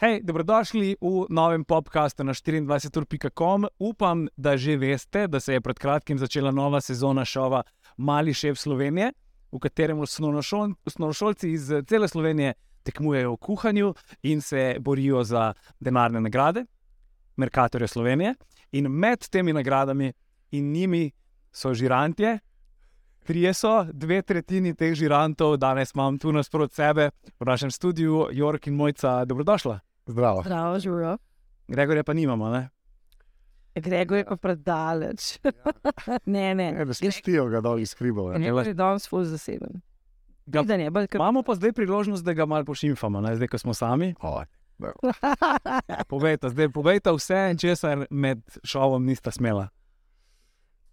Hej, dobrodošli v novem podkastu na 24.com. Upam, da že veste, da se je pred kratkim začela nova sezona šova Mali šef Slovenije, v katerem osnovnošol, osnovnošolci iz cele Slovenije tekmujejo v kuhanju in se borijo za denarne nagrade, Merkatorje Slovenije. In med temi nagradami in njimi so žirantje. Trije so, dve tretjini teh žirantov, danes imam tu nasprot sebe v našem studiu, Jork in Mojca, dobrodošla. Zdravo. Zdravo, žuro. Gregorja pa nimamo, ne? Gregor je pa predaleč. ne, ne. Ne, ne spustijo ga dol iz hribov. ne. Je danes full zaseben. Ga- ne, bolj kot Imamo pa zdaj priložnost, da ga malo pošimfamo, ne? zdaj, ko smo sami. O, Povejte, zdaj povejte vse, česar med šovom nista smela.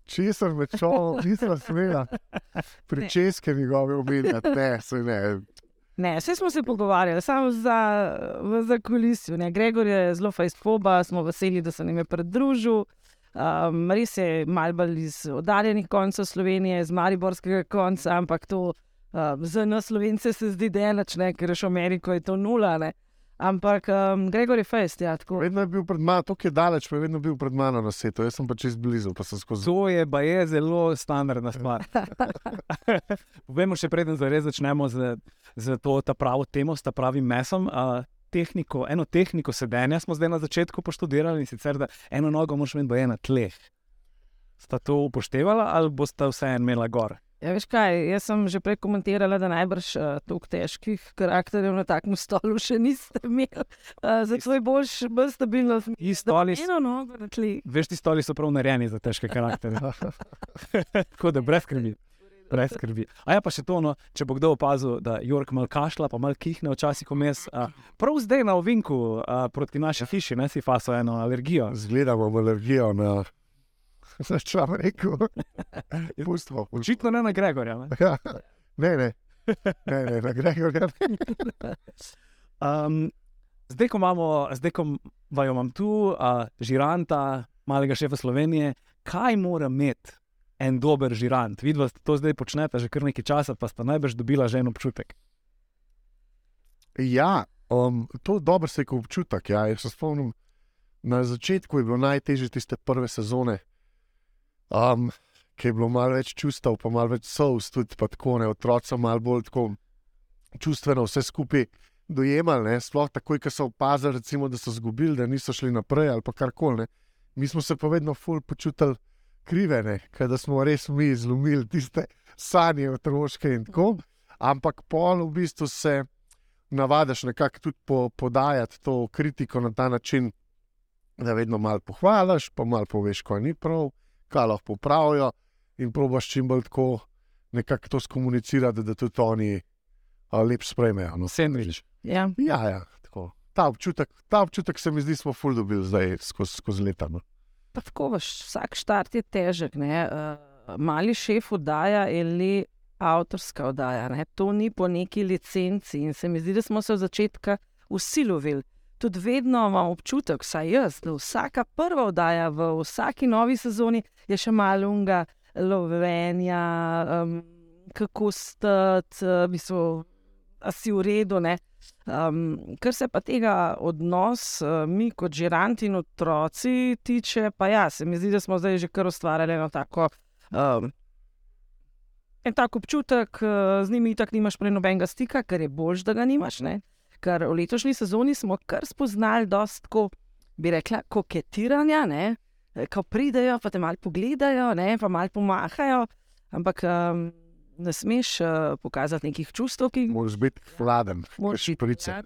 Česar me čovek, nisem smela. Pričeske njegove umirjati, ne, se ne. Ne, vse smo se pogovarjali, samo za, za kulisijo. ne. Gregor je zelo fajsfoba, smo veseli, da se nam je pridružil. Um, res je mal bolj iz oddaljenih koncev Slovenije, z Mariborskega konca, ampak to um, za nas Slovence se zdi delač, ne, ker je v Ameriko je to nula. Ne. Ampak um, Gregor je fajst, ja, tako. Vedno je bil pred mano, tako je daleč, pa je vedno bil pred mano na svetu. Jaz sem pa čez blizu, pa sem skozi. To je pa je zelo standardna stvar. Povemo še preden zares začnemo z, z to ta pravo temo, s pravim mesom. Uh, tehniko, eno tehniko sedenja smo zdaj na začetku poštudirali in sicer, da eno nogo moraš imeti na tleh. Sta to upoštevala ali boste vseeno imela gor? Ja, veš kaj, jaz sem že prej komentirala, da najbrž uh, toliko težkih karakterjev na takem stolu še niste imeli. Uh, zato je boljš, bolj stabilno. Ti stoli, s- Eno nogo na tli. veš, ti stoli so prav narejeni za težke karakterje. Tako da brez skrbi. Brez skrbi. A ja, pa še to, no, če bo kdo opazil, da Jork mal kašla, pa mal kihne včasih vmes. Prav zdaj na ovinku a, proti naši hiši, ne si faso eno alergijo. Zgledamo alergijo na. Če vam rekel, pustimo. Očitno ne na Gregorja. Ne? Ja, ne, ne. Ne, ne, na Gregorja. Um, zdaj, ko imamo, zdaj, ko vaju imam tu, a, žiranta, malega šefa Slovenije, kaj mora imeti en dober žirant? Vidva to zdaj počnete že kar nekaj časa, pa sta najbrž dobila že en občutek. Ja, um, to dobro se je občutek. Ja. Jaz se spomnim, na začetku je bilo najtežje tiste prve sezone, um, ki je bilo malo več čustev, pa malo več sous, tudi tako ne, otroci so malo bolj tako čustveno vse skupaj dojemali. Ne. Sploh takoj, ko so opazili, recimo, da so izgubili, da niso šli naprej ali pa karkoli. ne. Mi smo se pa vedno ful počutili krive, ker smo res mi zlomili tiste sanje otroške in tako. Ampak pol v bistvu se navadiš nekako tudi po, podajati to kritiko na ta način, da vedno malo pohvališ, pa malo poveš, kaj ni prav, kaj lahko popravijo, in probaš čim bolj tako nekako to skomunicirati, da tudi oni a, lep sprejmejo. No. Sandvič. Ja. Ja, ja, tako. Ta občutek, ta občutek se mi zdi, smo ful dobili zdaj skozi, skozi leta. No. Pa tako, veš, vsak štart je težek. ne. Uh, mali šef oddaja le avtorska oddaja. Ne? To ni po neki licenci. In se mi zdi, da smo se od začetka vsi lovili. Tudi vedno imam občutek, vsaj jaz, da vsaka prva oddaja v vsaki novi sezoni je še malo unga lovenja, um, kako stati, v bistvu, a si v redu. Ne? Um, kar se pa tega odnosa, uh, mi kot žiranti in otroci tiče, pa ja, se mi zdi, da smo zdaj že kar ustvarjali eno tako. Um, En tak občutek, uh, z njimi tako nimaš prej nobenega stika, ker je boljš, da ga nimaš. Ne? Ker v letošnji sezoni smo kar spoznali dosta, bi rekla, koketiranja, ne? Ko pridejo, pa te malo pogledajo, ne? pa malo pomahajo, ampak um, ne smeš uh, pokazati nekih čustev, ki jih Moraš biti hladen, moraš šprice.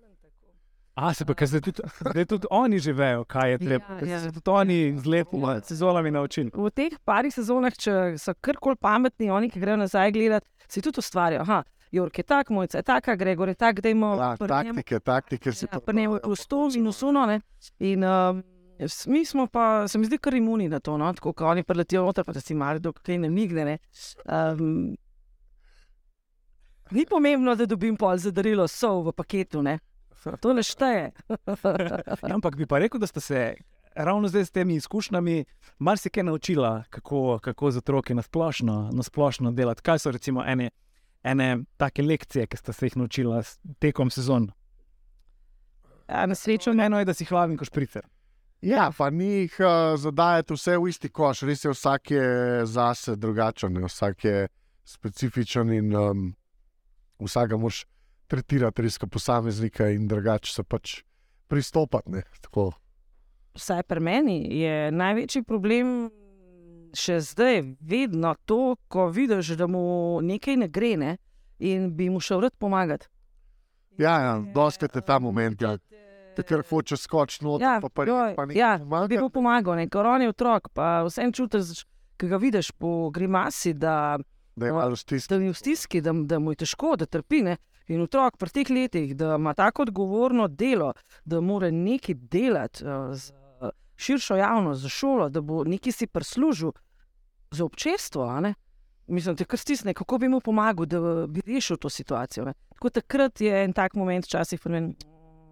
A se pa, ker zdaj tudi, zdaj tudi oni že vejo, kaj je treba. Ja, ker ja. se tudi oni z lepimi sezonami naučili. v teh parih sezonah, če so karkoli pametni, oni, ki grejo nazaj gledati, si tudi ustvarjajo. Aha, Jork je tak, mojca je taka, Gregor je tak, da imamo Ja, taktike, taktike si Ja, pa ne v stos in usuno. Ne? In s- mi smo pa, se mi zdi, kar imuni na to, no? tako kot oni preletijo noter, pa da si malo dok kaj ne migne. Ne? Um, ni pomembno, da dobim pol za darilo sol v paketu, ne? to ne šteje. Ja, ampak bi pa rekel, da ste se ravno zdaj s temi izkušnjami marsikaj naučila, kako, kako z otroki na splošno, na splošno delati. Kaj so recimo ene, ene take lekcije, ki ste se jih naučila s- tekom sezon? Ja, na srečo Eno je, da si hlaven kot špricer. Ja, pa ni jih uh, zadajati vse v isti koš, res je vsak je zase drugačen, ne, vsak je specifičen in um, vsakega moš tretirati res kot posameznika in drugače se pač pristopati. Ne, tako. vsaj pri meni je največji problem še zdaj, vedno to, ko vidiš, da mu nekaj ne gre ne, in bi mu šel rad pomagati. Ja, ja, doskrat je ta moment, ja. Ker hoče skočiti noter, Ja, pa pa joj, pa ja, bi mu pomagal, ne, ker on je otrok, pa vsem čutiš, ki ga vidiš po grimasi, da, Da je stisk. da je v stiski, da, da mu je težko, da trpi. Ne. In otrok pri teh letih, da ima tako odgovorno delo, da mora nekaj delati uh, za širšo javnost, za šolo, da bo nekaj si prislužil za občestvo. a ne. Mislim, da te kar stisne, kako bi mu pomagal, da bi rešil to situacijo. Ne. Tako takrat je en tak moment, včasih pri meni,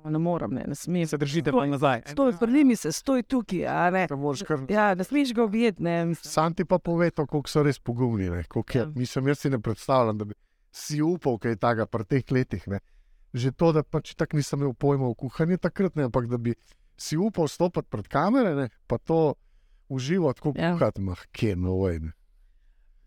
"Mm, ne morem, ne, ne smem. Se držite pa nazaj. Stoj, primi se, stoj tukaj. a ne. Kar Ja, ne smeš ga objeti. ne. Sam ti pa pove, to, koliko so res pogumni. ne, je. Ja. Mislim, jaz si ne predstavljam, da bi si upal kaj takega pri teh letih. Ne. Že to, da pač tako nisem imel pojma o kuhanju takrat, ne, ampak da bi si upal stopiti pred kamere, ne, pa to uživati, kot Ja. kuhati, mah, kje no vojne.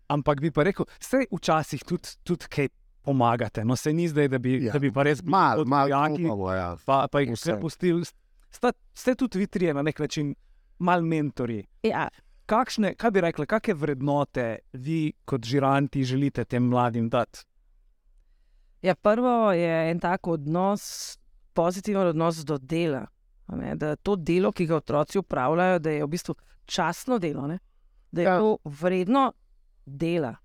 Ampak bi pa rekel, vse včasih tudi, tudi kaj pomagate. No, se ni zdaj, da bi, Ja. da bi pa res Mal, mal, odjaki, upamo, ja. pa, pa jih Vse. pustili. Sta- Ste tudi vi trije na nek način mal mentori. Ja, Kakšne, kaj bi rekli, kakšne vrednote vi kot žiranti želite tem mladim dati? Ja, prvo je en tak odnos, pozitiven odnos do dela. Ne, da to delo, ki ga otroci upravljajo, da je v bistvu časno delo, ne? da je Ja. to vredno dela.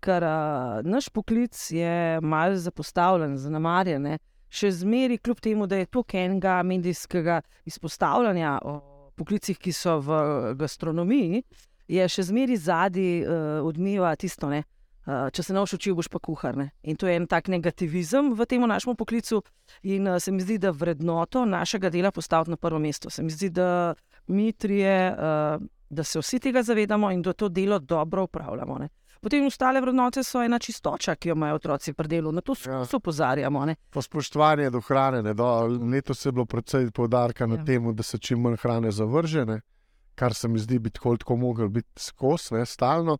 Ker uh, naš poklic je malce zapostavljen, zanemarjen. Ne? Še zmeraj, kljub temu, da je to enega medijskega izpostavljanja o poklicih, ki so v gastronomiji, je še zmeraj zadnji uh, odmeva tisto, ne, Uh, če se ne boš učil, boš pa kuhar. Ne? In to je en tak negativizem v tem našem poklicu. In uh, se mi zdi, da vrednoto našega dela postaviti na prvo mesto. Se mi zdi, da mi trije, uh, da se vsi tega zavedamo in da to delo dobro upravljamo. Ne? Potem ostale vrednote so ena čistoča, ki jo imajo otroci pri delu. Na to Ja. se opozarjamo. Spoštovanje do hrane. Ne, do, letos je bilo predvsej poudarka na Ja. tem, da se čim manj hrane zavržene, kar se mi zdi biti tako, tako mogel biti skos, ne, stalno.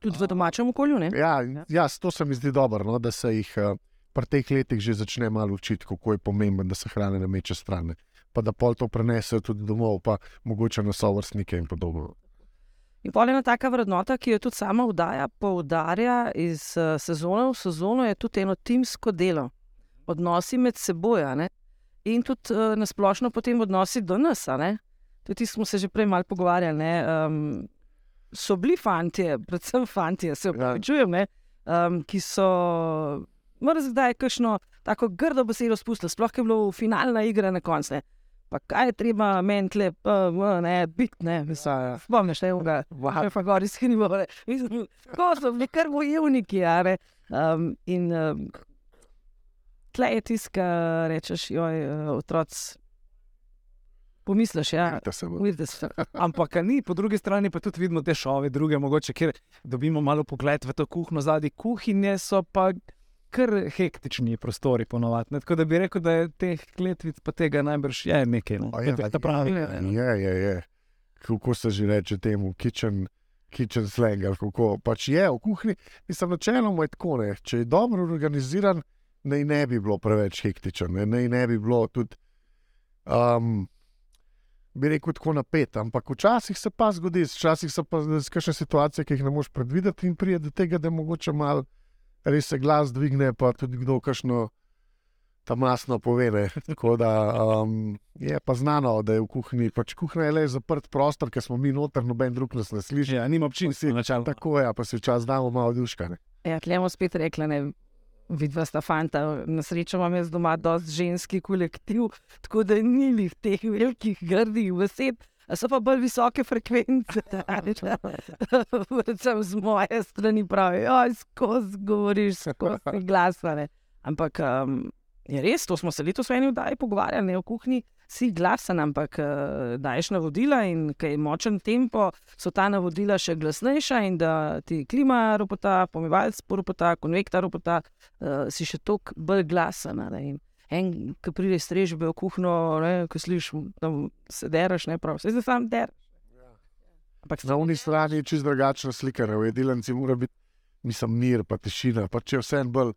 Tudi v domačem okolju. Ne? Ja, Ja. ja, to se mi zdi dobro, no, da se jih uh, pri teh letih že začne malo učiti, kako je pomembno, da se hrane ne meče stran. ne. Pa da pol to prenesejo tudi domov, pa mogoče na sovrstnike in podobno. In pol ena taka vrednota, ki jo tudi sama vdaja, poudarja iz uh, sezone v sezono, je tudi eno timsko delo, odnosi med seboj. In tudi uh, nasplošno potem odnosi do nas. Tudi smo se že prej malo pogovarjali. ne, Um, so bili fanti, predvsem fanti, se upravičujem, ne, um, ki so mrzkdaj kakšno tako grdo besedo spustili, sploh je bilo finalna igra na koncu. ne. Pa kaj je treba meni tle, pa, m, ne, biti, ne, mislim. Spomniš, da je uga, vahe pa gori skrivo. Ko so bili kar bojevniki, a ne. Um, in um, tle je tiska, rečeš, joj, uh, otroci. Pomisliš, ja, Da se bo- vidite se. Ampak ni, po drugi strani pa tudi vidimo te šove, druge mogoče, kjer dobimo malo pogled v to kuhno zadnji. Kuhinje so pa kar hektični prostori ponovadi. ne. Tako da bi rekel, da je teh kletvic pa tega najbrž je nekaj. No. A je, Ta pravi. Je, je, je. Kako se že reče temu, kitchen, kitchen slang ali kako. Pač je v kuhinji, mislim, načeloma je tako. Ne. Če je dobro organiziran, naj ne bi bilo preveč hektičen, ne, naj ne bi bilo tudi, um, bi rekel, tako napet. Ampak včasih se pa zgodi, včasih so pa kakšne situacije, ki jih ne moreš predvideti, in pride do tega, da mogoče malo res se glas dvigne, pa tudi kdo kakšno. Tam masno pove. Tako da um, je pa znano, da je v kuhinji. Pač kuhinja je le zaprt prostor, ker smo mi noter, noben drug nas ne sliši. Ja, nima občinstva. Tako je, pa se včasih damo malo duška. Ja, tle bomo spet rekli, ne. Vidva sta fanta, na srečo imam jaz doma dosti ženski kolektiv, tako da ni jih teh velikih, grdih besed, so pa bolj visoke frekvence. Predvsem z moje strani pravi, oj, skozi govoriš, skozi glasane. Ampak um, je res, to smo se letos v eni vdaji pogovarjali, ne o kuhinji, si glasen, ampak uh, daješ navodila in kaj je močen tempo, so ta navodila še glasnejša in da ti klima ropota, pomivalc ropota, konvektor ropota, uh, si še toliko bolj glasen. ne. En, ki pride strežbe v kuhno, ki slišiš, da se deraš, ne prav, se zdaj sam der. Ampak Na uni strani je čisto drugačna slika, ne, v jedilnici mora biti, mislim, mir, pa tišina, pa če vse en bolj,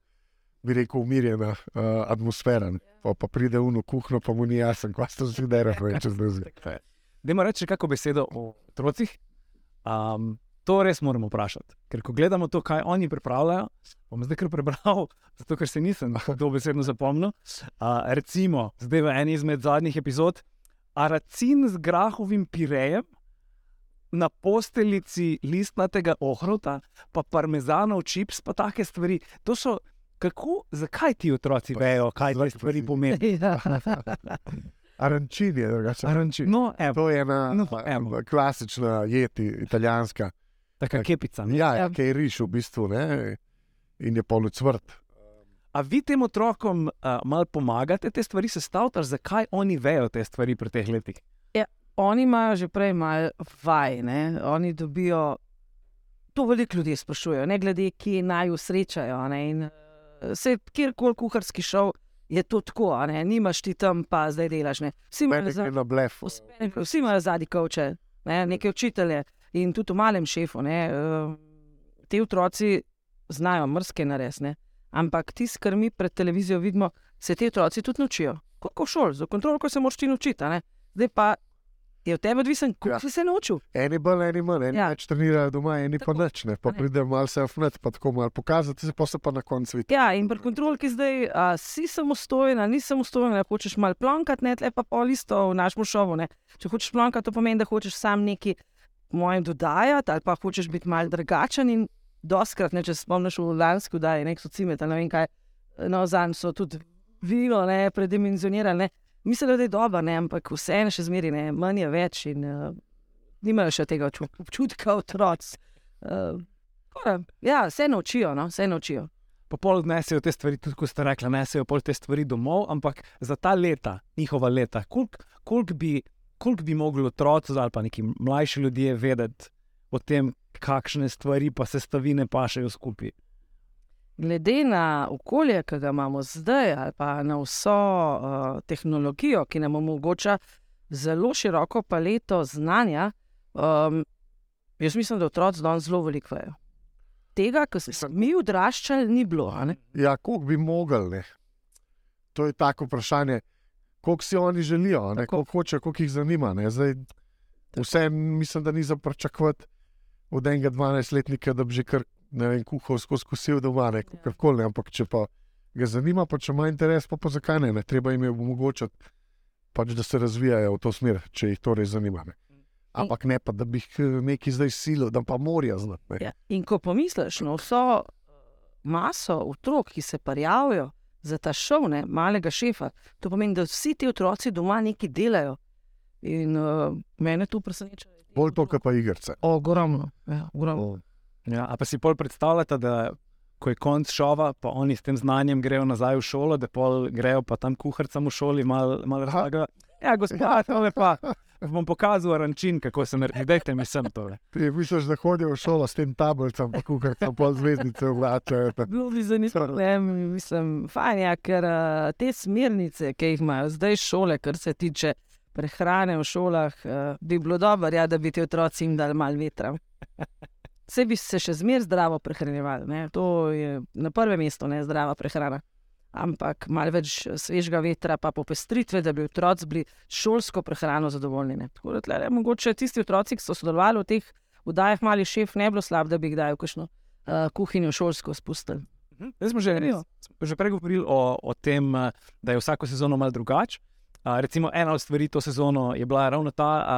bi rekel, umirjena uh, atmosfera. ne. Pa, pa pride v eno kuhno, pa mu ni jasno, kaj se zdaj dera, če zdaj. Dajmo reči kako besedo o otrocih. Um, to res moramo vprašati. Ker ko gledamo to, kaj oni pripravljajo, bom zdaj kar prebral, zato ker se nisem to besedno zapomnil. Uh, recimo, zdaj v eni izmed zadnjih epizod, aracin z grahovim pirejem. Na posteljici listnatega ohrovta, pa parmezanov čips, pa take stvari. To so, kako, zakaj ti otroci Pa vejo, kaj te stvari pomenijo? Ja. Arančin je drugače. Aranči. No, evo, To je ena No, evo. klasična jeti, italijanska. taka kepica. ne? Ja, Ja. ja. ki je riš v bistvu ne? in je polucvrt. A vi tem otrokom uh, malo pomagate te stvari sestavljati, zakaj oni vejo te stvari pri teh letih? Oni imajo že prej malo vaj, ne? oni dobijo. To veliko ljudi sprašujejo, ne glede, kje naj usrečajo. ne, in, Se kjerkoli kuharski šov je to tako, ne, nimaš ti tam, pa zdaj delaš. Ne. Vsi imajo Mene za- je na blef. Vsi imajo zadnji kavče, ne, neke učitelje in tudi v malem šefu. Ne, eh, te otroci znajo mrske naresne, ampak ti, kar mi pred televizijo vidimo, se ti otroci tudi naučijo. Kot v šoli, za kontrolo se moraš ti naučiti. ne. Zdaj pa je od tebe odvisen, kako Ja. si se naučil. Eni bolj, eni manj, eni Ja. ja. več trenirajo doma, eni Tako. pa nič, ne. pa A ne. pride malo se vnet, pa tako malo pokazati, se pa se pa na koncu vidi. Ja, in pri kontrolki zdaj, a si samostojen, nisi samostojen, ali hočeš malo plonkati, ne, tle pa pol isto v našem šovu. Ne. Če hočeš plonkati, to pomeni, da hočeš sam nekaj mojem dodajati, ali pa hočeš biti malo drugačen. In doskrat, ne, če se spomniš v lanski oddaji, nek so cimet, ali ne vem kaj, no, zanj so tudi vino, ne, predimenzionirali. Ne. Mislijo, da je dobro, ne, ampak vseeno še zmeri, ne, manj je več in uh, nimajo še tega obču- občutka otroci. Uh, ja, vse naučijo, no, vse naučijo. Pa pol odnesejo te stvari, tudi ko ste rekli, nesejo pol te stvari domov, ampak za ta leta, njihova leta, koliko kolik bi, kolik bi mogli otroci ali pa neki mlajši ljudje vedeti o tem, kakšne stvari pa sestavine pašejo skupaj. Glede na okolje, ki ga imamo zdaj, ali pa na vso uh, tehnologijo, ki nam omogoča zelo široko paleto znanja, um, jaz mislim, da otroci danes zelo veliko vejo. Tega, kar smo mi odraščali, ni bilo. Ja, koliko bi mogli, ne. To je tako vprašanje, koliko si oni želijo, koliko hoče, koliko jih zanima. Ne. Zdaj, vse mislim, da ni za pričakovati od enega 12-letnika, da bi že kar ne vem, kuhal skozi kosil doma, ne, Ja. karkoli, ne, ampak če pa ga zanima, pa če ima interes, pa, pa zakaj ne, ne, treba jim je omogočiti, pač, da se razvijajo v to smer, če jih to res zanima. Ne. Ampak ne pa, da bi jih eh, neki zdaj silo, da pa morajo znati. ne. Ja. In ko pomisliš na vso uh, maso otrok, ki se prijavijo za ta šov, ne, malega šefa, to pomeni, da vsi ti otroci doma nekaj delajo. In uh, mene tu preseneča. Bolj to, kar pa igrice. Ogromno. Ja, ogromno. Ja, a pa si pol predstavljate, da ko je konc šova, pa oni s tem znanjem grejo nazaj v šolo, da pol grejo pa tam kuharcem v šoli, malo mal razlagajo. Ja, gospod, tole pa bom pokazal rančin, kako se naredi. Dajte mi sem tole. Ti misliš, da hodijo v šolo s tem tablicam, pa kukar tam pol zvezdice vlačajo. pa- Bilo bi zanimivo, ne, mislim, fajn je, ker uh, te smernice, ki jih imajo zdaj šole, kar se tiče prehrane v šolah, uh, bi bilo dobro, ja, da bi ti otroci jim dali malo vetra. Vse bi se še zmeraj zdravo prehranjevali, ne. to je na prvem mestu, ne zdrava prehrana. Ampak malo več svežega vetra, pa popestritve, da bi otroci bili šolsko prehrano zadovoljni. Ne. Tako da, tlele, mogoče tisti otroci, ki so sodelovali v teh vdajah, mali šef, ne bi bilo slabo, da bi jih kdaj v kakšno uh, kuhinjo šolsko spustili. Mhm. Zdaj smo že, že prej govorili o, o tem, eh, da je vsako sezono malo drugače. A, Recimo, ena od stvari to sezono je bila ravno ta, a,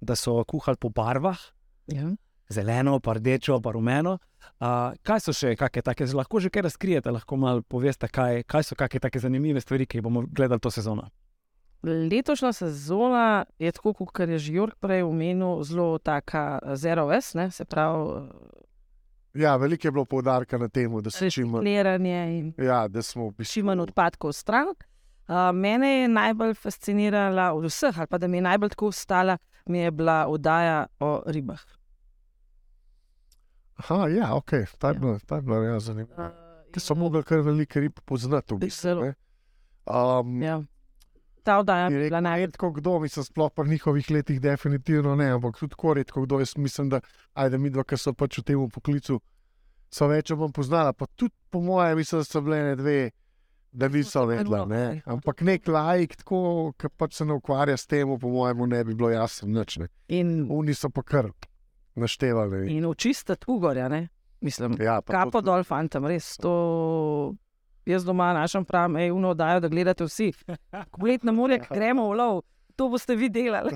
da so kuhali po barvah, Ja. Zeleno, pa rdečo, pa rumeno. A, kaj so še kakšne take, lahko že kaj razkrijete, lahko malo poveste, kaj, kaj so kakšne take zanimive stvari, ki jih bomo gledali to sezono. Letošnja sezona je tako, kot je že Jurk prej omenil, zelo taka eh, zero ves, ne, se pravi, Ja, veliko je bilo poudarka na tem, da se čim manj. Ja, da smo v bistvu čim manj odpadkov stran. Uh, mene je najbolj fascinirala od vseh, ali pa da mi je najbolj tako ostala, mi je bila oddaja o ribah. Aha, ja, ok, ta je Ja. bila, ta je bila ja, zanimiva. Ti so mogli kar velike rib poznati. V bistvu, ne. um, Ja. Ta oddaja je bila najbolj. redko kdo, mislim, sploh po njihovih letih, definitivno ne, ampak tudi tako redko kdo. Jaz mislim, da ajde mi dva, ki so pač v tem poklicu, so več ali manj poznala. Pa tudi po mojem, mislim, da so bile ne dve, da niso vedela. Ne. Ampak nek lajk, tako, ki pač se ne ukvarja s tem, po mojem, ne bi bilo jasno nič. Ne. In, Oni so pa kar naštevali. in očistiti ugorja, ne? mislim. Ja, pa Kapo to- dol, fantom, res. To... Jaz doma našem pravim, hej, uno oddajo, da gledate vsi. Pogled na morje, ko gremo v lov, to boste vi delali.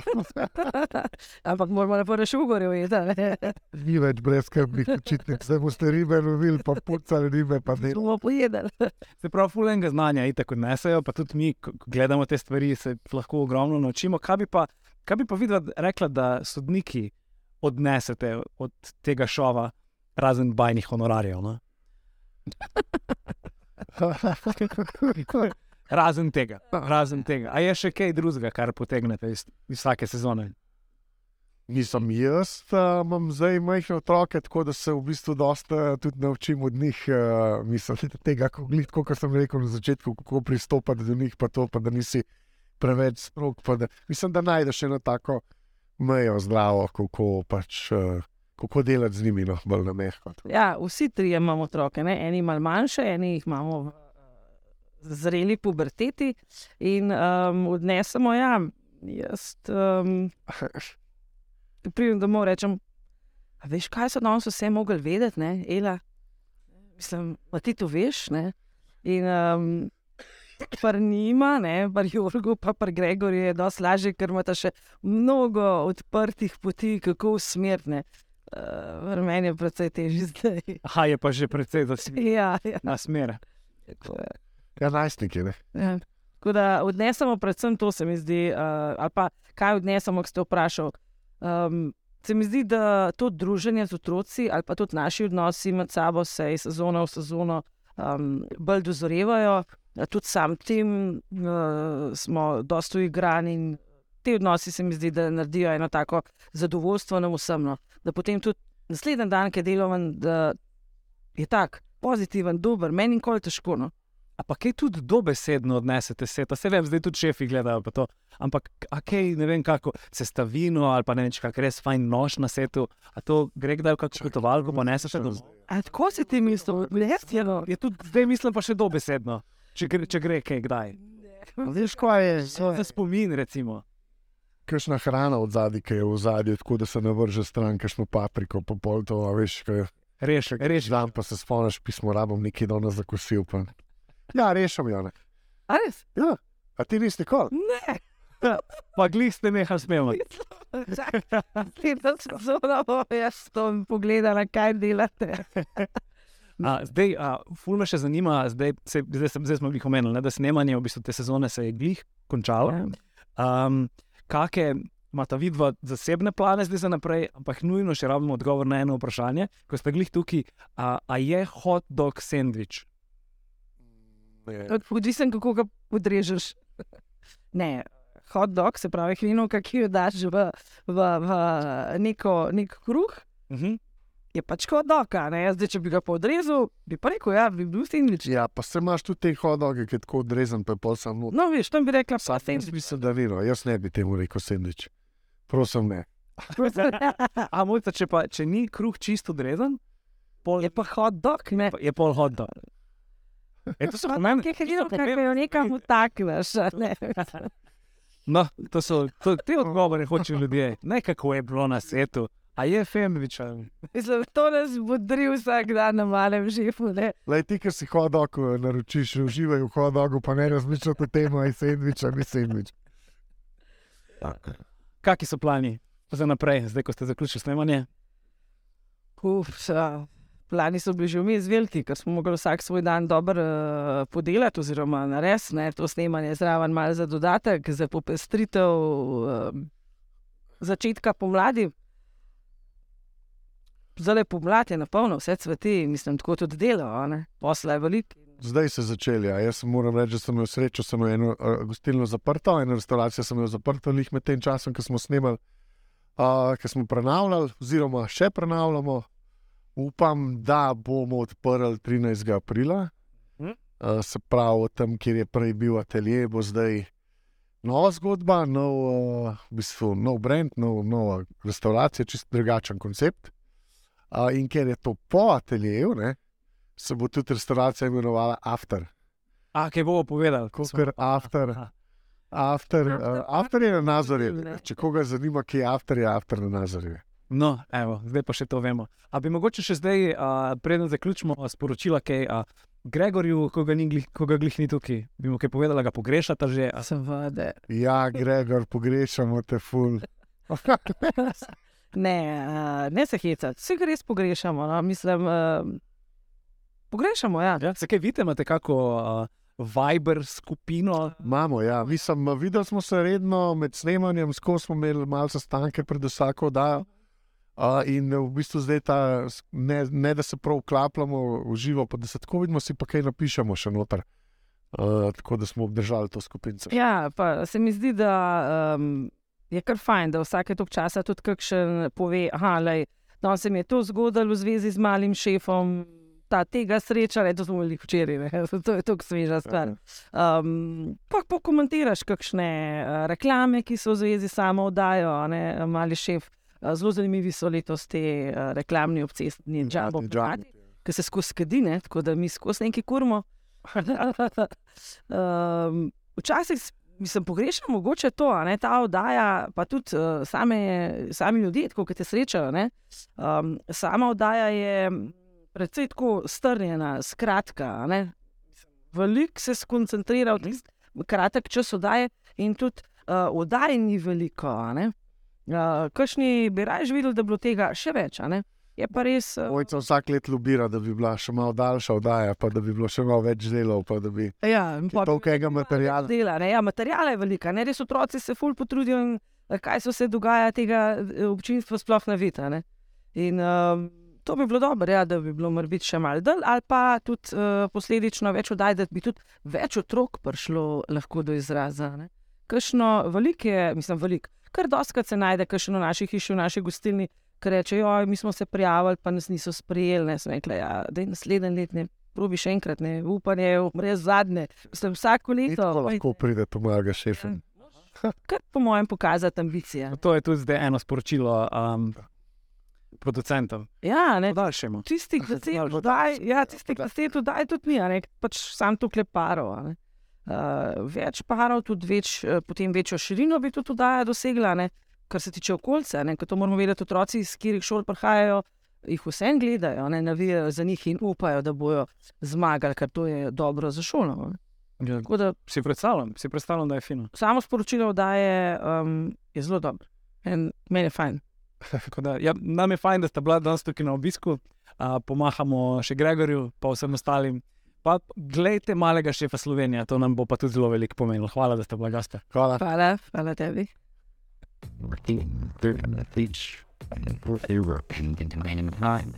Ampak moramo na prvi šugorju jedeti. Ni več brezkrbnih učitnic, zdaj boste ribe lovili, pa pucali ribe, pa ne. bomo pojedali. Se pravi, fulenga znanja itak odnesejo, pa tudi mi, ko gledamo te stvari, se lahko ogromno naučimo. Kaj bi pa, kaj bi pa vidva rekla, da sodniki odnesete od tega šova, razen bajnih honorarjev? No? Razen tega, razen tega. A je še kaj drugega, kar potegnete iz, iz vsake sezone? Nisem jaz, uh, imam zdaj majhne otroke, tako da se v bistvu dosta tudi naučim od njih. Uh, mislim, da tega, kot sem rekel na začetku, kako pristopati do njih, pa to, pa da nisi preveč strok. pa Da, mislim, da najdeš eno tako mejo zdravo, kako pač. Uh, Kako delati z njimi, no, bolj na mehko. Ja, vsi trije imamo otroke, ne? eni malo manjše, eni jih imamo v eh, zreli puberteti in um, odnesemo. Ja, jaz um, pridem domov in rečem, "A veš, kaj so danes vse mogli vedeti, ne? Ela. Mislim, da ti to veš. Ne? In um, Par njima, ne, par Jorgu, pa par Gregorju je dosti lažje, ker imata še mnogo odprtih poti, kako usmerjene. Uh, meni je precej težje zdaj. Aha, je pa že precej zasvijen Ja, ja. na smer. Ja, najstniki, ne. Ja. Tako da odnesemo predvsem to, se mi zdi, uh, ali pa kaj odnesemo, ko ste vprašali. Um, se mi zdi, da to druženje z otroci ali pa tudi naši odnosi med sabo se iz sezone v sezono um, bolj dozorevajo. Ja, Tudi sam tem uh, smo dosta igrani in ti odnosi se mi zdi, da naredijo eno tako zadovoljstvo nam vsem. No. Da potem tudi naslednji dan, ki je deloven, da je tak pozitiven, dober, meni nikoli težko. No. A pa kaj tudi dobesedno odnesete seta, se vem, zdaj tudi šefi gledajo pa to. Ampak, a kaj ne vem, kako sestavino ali pa ne vem, če kak res fajn nož na setu, a to gre kdaj v kakšno potovalko, pa nesete domov. A tako si ti mislil, lesjeno? Je tudi zdaj mislim pa še dobesedno, če gre, če gre kaj kdaj. Veš, kaj je? Za spomin, recimo. Kakšna hrana od zadaj, ki je v zadju, tako da se ne vrže stran, kakšno papriko, pa pol to, a veš, kaj je. Rešek, rešek. Dan pa se spomniš, pismo rabim nekaj danes zakosil. Pa. Ja, rešim jo. Ne. A res? Ja, a ti nisi nikoli? Ne. Pa glih ste nehali smevati. Letos sezono bom jaz to pogledala, kaj delate. A, zdaj, a, ful me še zanima, zdaj, se, zdaj, sem- zdaj smo jih omenili, ne, da snemanje v bistvu te sezone se je glih končalo. Um, Kake imata vidva zasebne plane zdaj za naprej, ampak nujno še rabimo odgovor na eno vprašanje. Ko ste glih tukaj, a, a je hot dog sandvič? Ne. Odvisno, kako ga podrežeš. Ne. Hot dog, se pravi, hrinovka, ki jo daš v, v, v neko, nek kruh, Uh -huh. Je pač hot dog. a ne. Zdaj, če bi ga podrezal, bi pa rekel, ja, bi bil sandvič. Ja, pa se imaš tudi te hodoge, ki je tako odrezan, pa je pol samo. No, veš, tam bi rekla, pa Jaz sandvič. mislim, da vino, jaz ne bi temu rekel sendvič. Prosim, ne. A mojca, če, pa, če ni kruh čisto odrezan, pol, Je pa hot dog, ne. je pol dog. E, to so pomembne. Kaj je hrinovka, ki jo nekam utakneš, a ne. No, to so to, te odgovore, hočejo ljudje. Ne kako je bilo na svetu. A je Femvič? Mislim, to nas bodri vsak dan na malem živu, ne. Lej, ti, ki si hodog eh, naročiš, uživaj v hodogu, pa ne razmišljaj o tem, ali je sendvič ali ni sendvič. Kakšni so plani za naprej, zdaj ko ste zaključili snemanje? Uf, plani so bili že vmes veliki, ker smo mogli vsak svoj dan dobro uh, podelati, oziroma narediti to snemanje zraven, malo za dodatek, za popestritev uh, začetka pomladi. Zdaj pomlad, je na polno, vse cveti, mislim, tako tudi delo, a ne? posla je veliko. Zdaj se je začeli. Ja. Jaz moram reči, da sem imel srečo, sem imel eno uh, gostilno zaprto, eno restavracijo sem imel zaprto, njih med tem časom, ko smo snemali, uh, ko smo prenavljali, oziroma še prenavljamo. Upam, da bomo odprli 13. aprila. Uh, se pravi, tam, kjer je prej bil atelje, bo zdaj nova zgodba, nov, uh, v bistvu, nov brand, nov, nova restauracija, čist drugačen koncept. Uh, in ker je to po ateljeju, ne, se bo tudi restauracija imenovala After. A, kaj bomo povedali? Ker After, Aha. after, uh, after je na Nazorju. Če koga zanima, kje je After, je After na Nazorju. No, evo, zdaj pa še to vemo. A bi mogoče še zdaj, uh, preden zaključimo, sporočila, kaj uh, Gregorju, ko ga, ni glih, ko ga glih ni tukaj, bi mu kaj povedala, ga pogrešata že. A, Seveda. Ja, Gregor, pogrešamo te ful. Ne, uh, ne se hecati, vse res pogrešamo. No? Mislim, uh, pogrešamo. Ja. ja, se kaj vidite, imate kako uh, Viber skupino? Imamo, ja. Mislim, videli smo se redno med snemanjem, skozi smo imeli malo sestanke pred vsako oddajo. Uh, in v bistvu zdaj ta, ne, ne da se prav vklapljamo v živo, pa da se tako vidimo, si pa kaj napišemo še noter. Uh, tako da smo obdržali to skupino. Ja, pa se mi zdi, da um, je kar fajn, da vsake tok časa tudi kakšen pove, da no, se mi je to zgodilo v zvezi z malim šefom. Ta tega sreča, ne, to smo bili včeraj, ne, to je tako sveža stvar. Um, pa pokomentiraš kakšne uh, reklame, ki so v zvezi samo oddajo, ne, mali šef. Uh, zelo zanimivi so letos te uh, reklamni obcestni džabo, ki se skozi skedi, tako da mi skozi neki kurmo. um, včasih mislim, pogrešam mogoče to, ne, ta oddaja, pa tudi uh, same, sami ljudje, tako kot te srečajo. ne. Um, sama oddaja je precej tako strnjena, skratka. Veliko se skoncentrira v tisti kratek čas oddaje, in tudi uh, oddaje ni veliko. Uh, Kakšni bi raje videli, da bi bilo tega še več? ne. Je pa res. Uh, Ojca vsak let lubira, da bi bila še malo daljša oddaja, pa da bi bilo še malo več delov. da Bi... Ja, in pol bi Tolikega bilo materiala. Dela, ne, ja, materiala je velika, ne, res otroci se ful potrudijo in eh, kaj se vse dogaja, tega eh, občinstvo sploh ne vidi. a Ne. In um, to bi bilo dobro, ja, da bi bilo morda še malo dol, ali pa tudi uh, posledično več oddaj, da bi tudi več otrok prišlo lahko do izraza. ne. Kakšno veliko je, mislim, veliko. Kar doskrat se najde, kakšno v naši hiši, v naši gostilni, ki reče: Joj, mi smo se prijavili, pa nas niso sprejeli. Ne, sem rekla, ja, da je naslednji let, ne, probi še enkrat, ne, upanje je umre zadnje. Mislim, vsako leto. tako lahko pride pomaga šefom. Kar po mojem pokazati ambicije. To je tudi zdaj eno sporočilo um, producentom. Ja, ne, Podaljšajmo. tistih deset oddaj, ja, tistih deset oddaj tudi ni, a ne, pač sam tukaj parov. a ne. Uh, več parov, tudi več, eh, potem večjo širino bi tudi oddaja dosegla, ne, kar se tiče okolja. Ker to moramo vedeti, otroci, iz katerih šol prihajajo, jih vse gledajo, ne, navijajo za njih in upajo, da bodo zmagali, ker to je dobro za šolo. ne. Ja, Tako da si predstavljam, si predstavljam, da je fino. samo sporočilo oddaje um, je zelo dobro. In meni je fajn. Da, ja, nam je fajn, da ste bila danes tukaj na obisku. Uh, pomahamo še Gregorju, pa vsem ostalim. Pa gledajte malega šefa Slovenije, to nam bo pa tudi zelo veliko pomenilo. Hvala, da ste bila gosta. Hvala. Hvala, hvala tebi. working through the feature and for the European time.